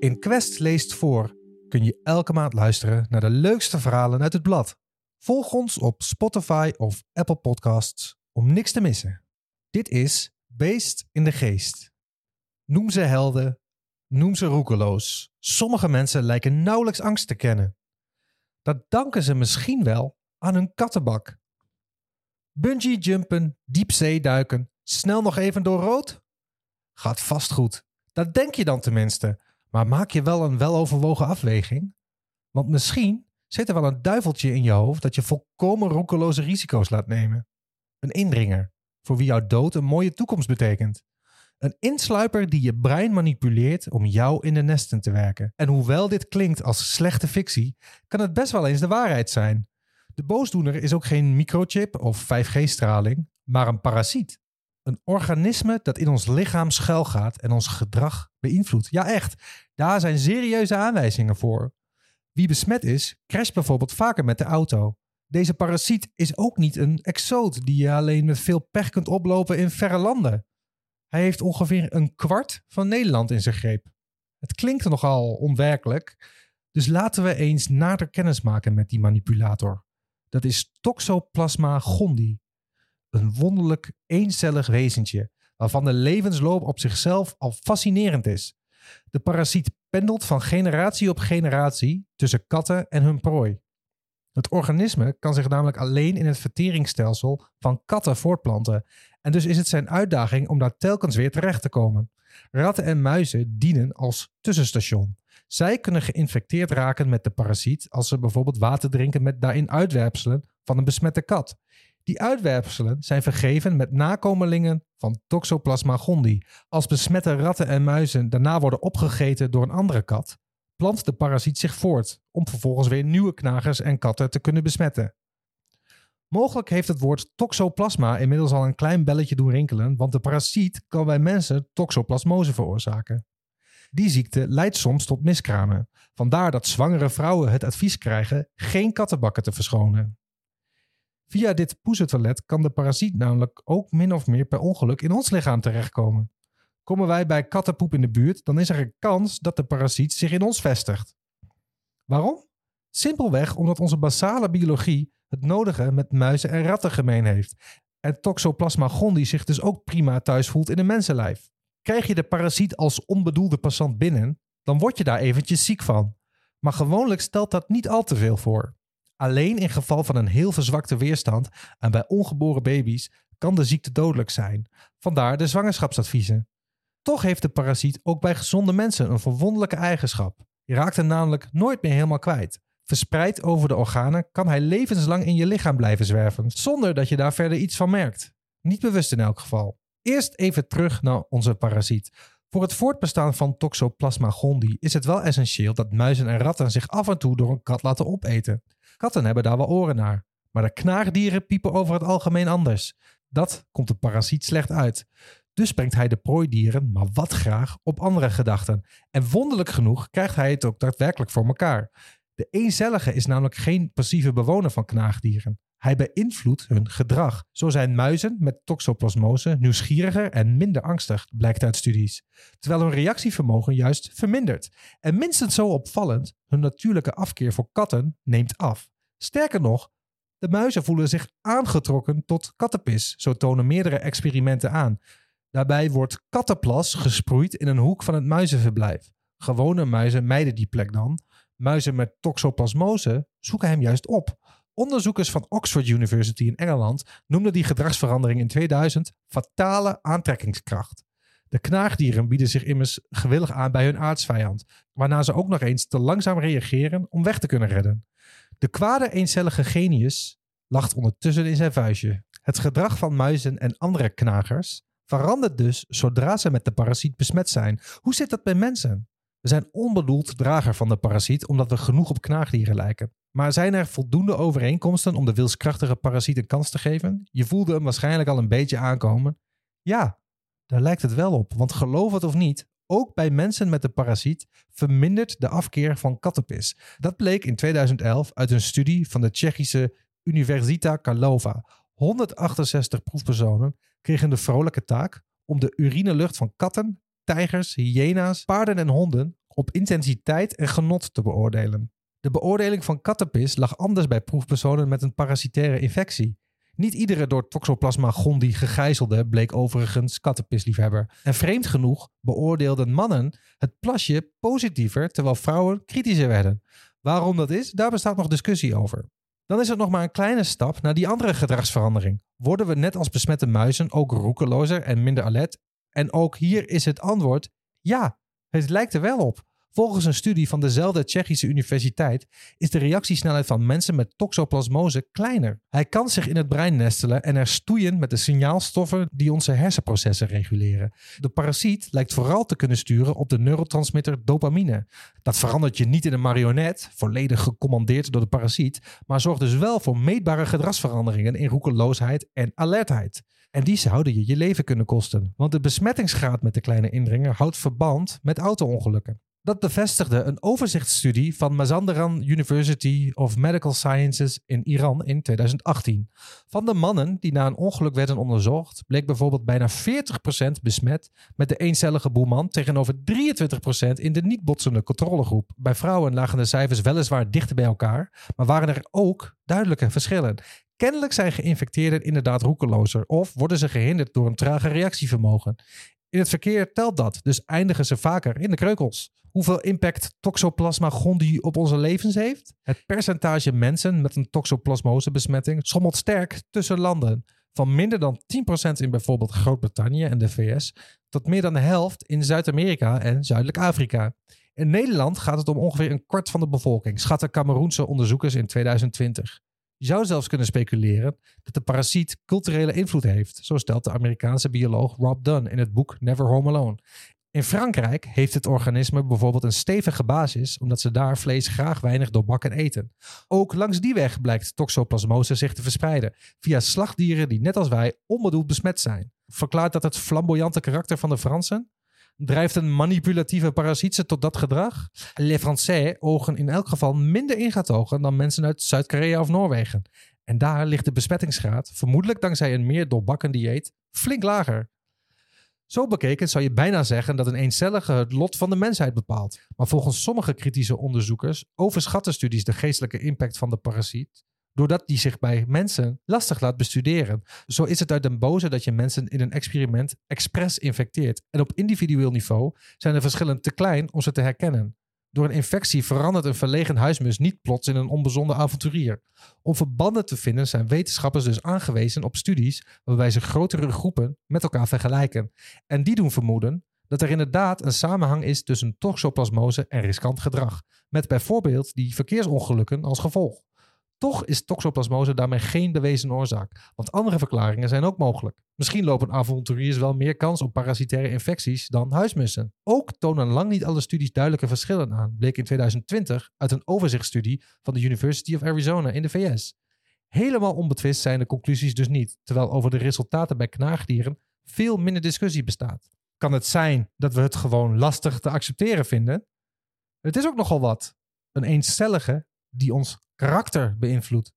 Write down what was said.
In Quest leest voor kun je elke maand luisteren naar de leukste verhalen uit het blad. Volg ons op Spotify of Apple Podcasts om niks te missen. Dit is Beest in de Geest. Noem ze helden, noem ze roekeloos. Sommige mensen lijken nauwelijks angst te kennen. Dat danken ze misschien wel aan hun kattenbak. Bungee jumpen, diepzee duiken, snel nog even door rood? Gaat vast goed. Dat denk je dan tenminste. Maar maak je wel een weloverwogen afweging? Want misschien zit er wel een duiveltje in je hoofd dat je volkomen roekeloze risico's laat nemen. Een indringer, voor wie jouw dood een mooie toekomst betekent. Een insluiper die je brein manipuleert om jou in de nesten te werken. En hoewel dit klinkt als slechte fictie, kan het best wel eens de waarheid zijn. De boosdoener is ook geen microchip of 5G-straling, maar een parasiet. Een organisme dat in ons lichaam schuilgaat en ons gedrag beïnvloedt. Ja, echt. Daar zijn serieuze aanwijzingen voor. Wie besmet is, crasht bijvoorbeeld vaker met de auto. Deze parasiet is ook niet een exoot die je alleen met veel pech kunt oplopen in verre landen. Hij heeft ongeveer een kwart van Nederland in zijn greep. Het klinkt nogal onwerkelijk, dus laten we eens nader kennis maken met die manipulator. Dat is Toxoplasma gondii. Een wonderlijk eencellig wezentje, waarvan de levensloop op zichzelf al fascinerend is. De parasiet pendelt van generatie op generatie tussen katten en hun prooi. Het organisme kan zich namelijk alleen in het verteringsstelsel van katten voortplanten en dus is het zijn uitdaging om daar telkens weer terecht te komen. Ratten en muizen dienen als tussenstation. Zij kunnen geïnfecteerd raken met de parasiet als ze bijvoorbeeld water drinken met daarin uitwerpselen van een besmette kat. Die uitwerpselen zijn vergeven met nakomelingen van Toxoplasma gondii. Als besmette ratten en muizen daarna worden opgegeten door een andere kat, plant de parasiet zich voort om vervolgens weer nieuwe knagers en katten te kunnen besmetten. Mogelijk heeft het woord toxoplasma inmiddels al een klein belletje doen rinkelen, want de parasiet kan bij mensen toxoplasmose veroorzaken. Die ziekte leidt soms tot miskramen. Vandaar dat zwangere vrouwen het advies krijgen geen kattenbakken te verschonen. Via dit poezentoilet kan de parasiet namelijk ook min of meer per ongeluk in ons lichaam terechtkomen. Komen wij bij kattenpoep in de buurt, dan is er een kans dat de parasiet zich in ons vestigt. Waarom? Simpelweg omdat onze basale biologie het nodige met muizen en ratten gemeen heeft. En Toxoplasma gondii zich dus ook prima thuis voelt in een mensenlijf. Krijg je de parasiet als onbedoelde passant binnen, dan word je daar eventjes ziek van. Maar gewoonlijk stelt dat niet al te veel voor. Alleen in geval van een heel verzwakte weerstand en bij ongeboren baby's kan de ziekte dodelijk zijn. Vandaar de zwangerschapsadviezen. Toch heeft de parasiet ook bij gezonde mensen een verwonderlijke eigenschap. Je raakt hem namelijk nooit meer helemaal kwijt. Verspreid over de organen kan hij levenslang in je lichaam blijven zwerven, zonder dat je daar verder iets van merkt. Niet bewust in elk geval. Eerst even terug naar onze parasiet. Voor het voortbestaan van Toxoplasma gondii is het wel essentieel dat muizen en ratten zich af en toe door een kat laten opeten. Katten hebben daar wel oren naar, maar de knaagdieren piepen over het algemeen anders. Dat komt de parasiet slecht uit. Dus brengt hij de prooidieren maar wat graag op andere gedachten. En wonderlijk genoeg krijgt hij het ook daadwerkelijk voor elkaar. De eencellige is namelijk geen passieve bewoner van knaagdieren. Hij beïnvloedt hun gedrag. Zo zijn muizen met toxoplasmose nieuwsgieriger en minder angstig, blijkt uit studies. Terwijl hun reactievermogen juist vermindert. En minstens zo opvallend, hun natuurlijke afkeer voor katten neemt af. Sterker nog, de muizen voelen zich aangetrokken tot kattenpis, zo tonen meerdere experimenten aan. Daarbij wordt kattenplas gesproeid in een hoek van het muizenverblijf. Gewone muizen mijden die plek dan. Muizen met toxoplasmose zoeken hem juist op. Onderzoekers van Oxford University in Engeland noemden die gedragsverandering in 2000 fatale aantrekkingskracht. De knaagdieren bieden zich immers gewillig aan bij hun aardsvijand, waarna ze ook nog eens te langzaam reageren om weg te kunnen redden. De kwade eencellige genius lacht ondertussen in zijn vuistje. Het gedrag van muizen en andere knagers verandert dus zodra ze met de parasiet besmet zijn. Hoe zit dat bij mensen? We zijn onbedoeld drager van de parasiet omdat we genoeg op knaagdieren lijken. Maar zijn er voldoende overeenkomsten om de wilskrachtige parasiet een kans te geven? Je voelde hem waarschijnlijk al een beetje aankomen. Ja, daar lijkt het wel op. Want geloof het of niet, ook bij mensen met de parasiet vermindert de afkeer van kattenpis. Dat bleek in 2011 uit een studie van de Tsjechische Universita Karlova. 168 proefpersonen kregen de vrolijke taak om de urinelucht van katten, tijgers, hyena's, paarden en honden op intensiteit en genot te beoordelen. De beoordeling van kattenpis lag anders bij proefpersonen met een parasitaire infectie. Niet iedere door Toxoplasma gondii gegijzelde bleek overigens kattenpisliefhebber. En vreemd genoeg beoordeelden mannen het plasje positiever terwijl vrouwen kritischer werden. Waarom dat is, daar bestaat nog discussie over. Dan is het nog maar een kleine stap naar die andere gedragsverandering. Worden we net als besmette muizen ook roekelozer en minder alert? En ook hier is het antwoord ja, het lijkt er wel op. Volgens een studie van dezelfde Tsjechische universiteit is de reactiesnelheid van mensen met toxoplasmose kleiner. Hij kan zich in het brein nestelen en er stoeien met de signaalstoffen die onze hersenprocessen reguleren. De parasiet lijkt vooral te kunnen sturen op de neurotransmitter dopamine. Dat verandert je niet in een marionet, volledig gecommandeerd door de parasiet, maar zorgt dus wel voor meetbare gedragsveranderingen in roekeloosheid en alertheid. En die zouden je je leven kunnen kosten, want de besmettingsgraad met de kleine indringer houdt verband met auto-ongelukken. Dat bevestigde een overzichtsstudie van Mazandaran University of Medical Sciences in Iran in 2018. Van de mannen die na een ongeluk werden onderzocht, bleek bijvoorbeeld bijna 40% besmet met de eencellige boeman tegenover 23% in de niet-botsende controlegroep. Bij vrouwen lagen de cijfers weliswaar dichter bij elkaar, maar waren er ook duidelijke verschillen. Kennelijk zijn geïnfecteerden inderdaad roekelozer of worden ze gehinderd door een trage reactievermogen. In het verkeer telt dat, dus eindigen ze vaker in de kreukels. Hoeveel impact Toxoplasma gondii op onze levens heeft? Het percentage mensen met een toxoplasmose-besmetting schommelt sterk tussen landen. Van minder dan 10% in bijvoorbeeld Groot-Brittannië en de VS tot meer dan de helft in Zuid-Amerika en Zuidelijk Afrika. In Nederland gaat het om ongeveer een kwart van de bevolking, schatten Cameroense onderzoekers in 2020. Je zou zelfs kunnen speculeren dat de parasiet culturele invloed heeft, zo stelt de Amerikaanse bioloog Rob Dunn in het boek Never Home Alone. In Frankrijk heeft het organisme bijvoorbeeld een stevige basis, omdat ze daar vlees graag weinig doorbakken eten. Ook langs die weg blijkt toxoplasmose zich te verspreiden, via slachtdieren die net als wij onbedoeld besmet zijn. Verklaart dat het flamboyante karakter van de Fransen? Drijft een manipulatieve parasiet ze tot dat gedrag? Les Français ogen in elk geval minder ingatogen dan mensen uit Zuid-Korea of Noorwegen. En daar ligt de besmettingsgraad, vermoedelijk dankzij een meer doorbakken dieet, flink lager. Zo bekeken zou je bijna zeggen dat een eencellige het lot van de mensheid bepaalt. Maar volgens sommige kritische onderzoekers overschatten studies de geestelijke impact van de parasiet doordat die zich bij mensen lastig laat bestuderen. Zo is het uit den boze dat je mensen in een experiment expres infecteert. En op individueel niveau zijn de verschillen te klein om ze te herkennen. Door een infectie verandert een verlegen huismus niet plots in een onbezonnen avonturier. Om verbanden te vinden zijn wetenschappers dus aangewezen op studies waarbij ze grotere groepen met elkaar vergelijken. En die doen vermoeden dat er inderdaad een samenhang is tussen toxoplasmose en riskant gedrag, met bijvoorbeeld die verkeersongelukken als gevolg. Toch is toxoplasmose daarmee geen bewezen oorzaak, want andere verklaringen zijn ook mogelijk. Misschien lopen avonturiers wel meer kans op parasitaire infecties dan huismussen. Ook tonen lang niet alle studies duidelijke verschillen aan, bleek in 2020 uit een overzichtsstudie van de University of Arizona in de VS. Helemaal onbetwist zijn de conclusies dus niet, terwijl over de resultaten bij knaagdieren veel minder discussie bestaat. Kan het zijn dat we het gewoon lastig te accepteren vinden? Het is ook nogal wat. Een eencellige die ons karakter beïnvloedt.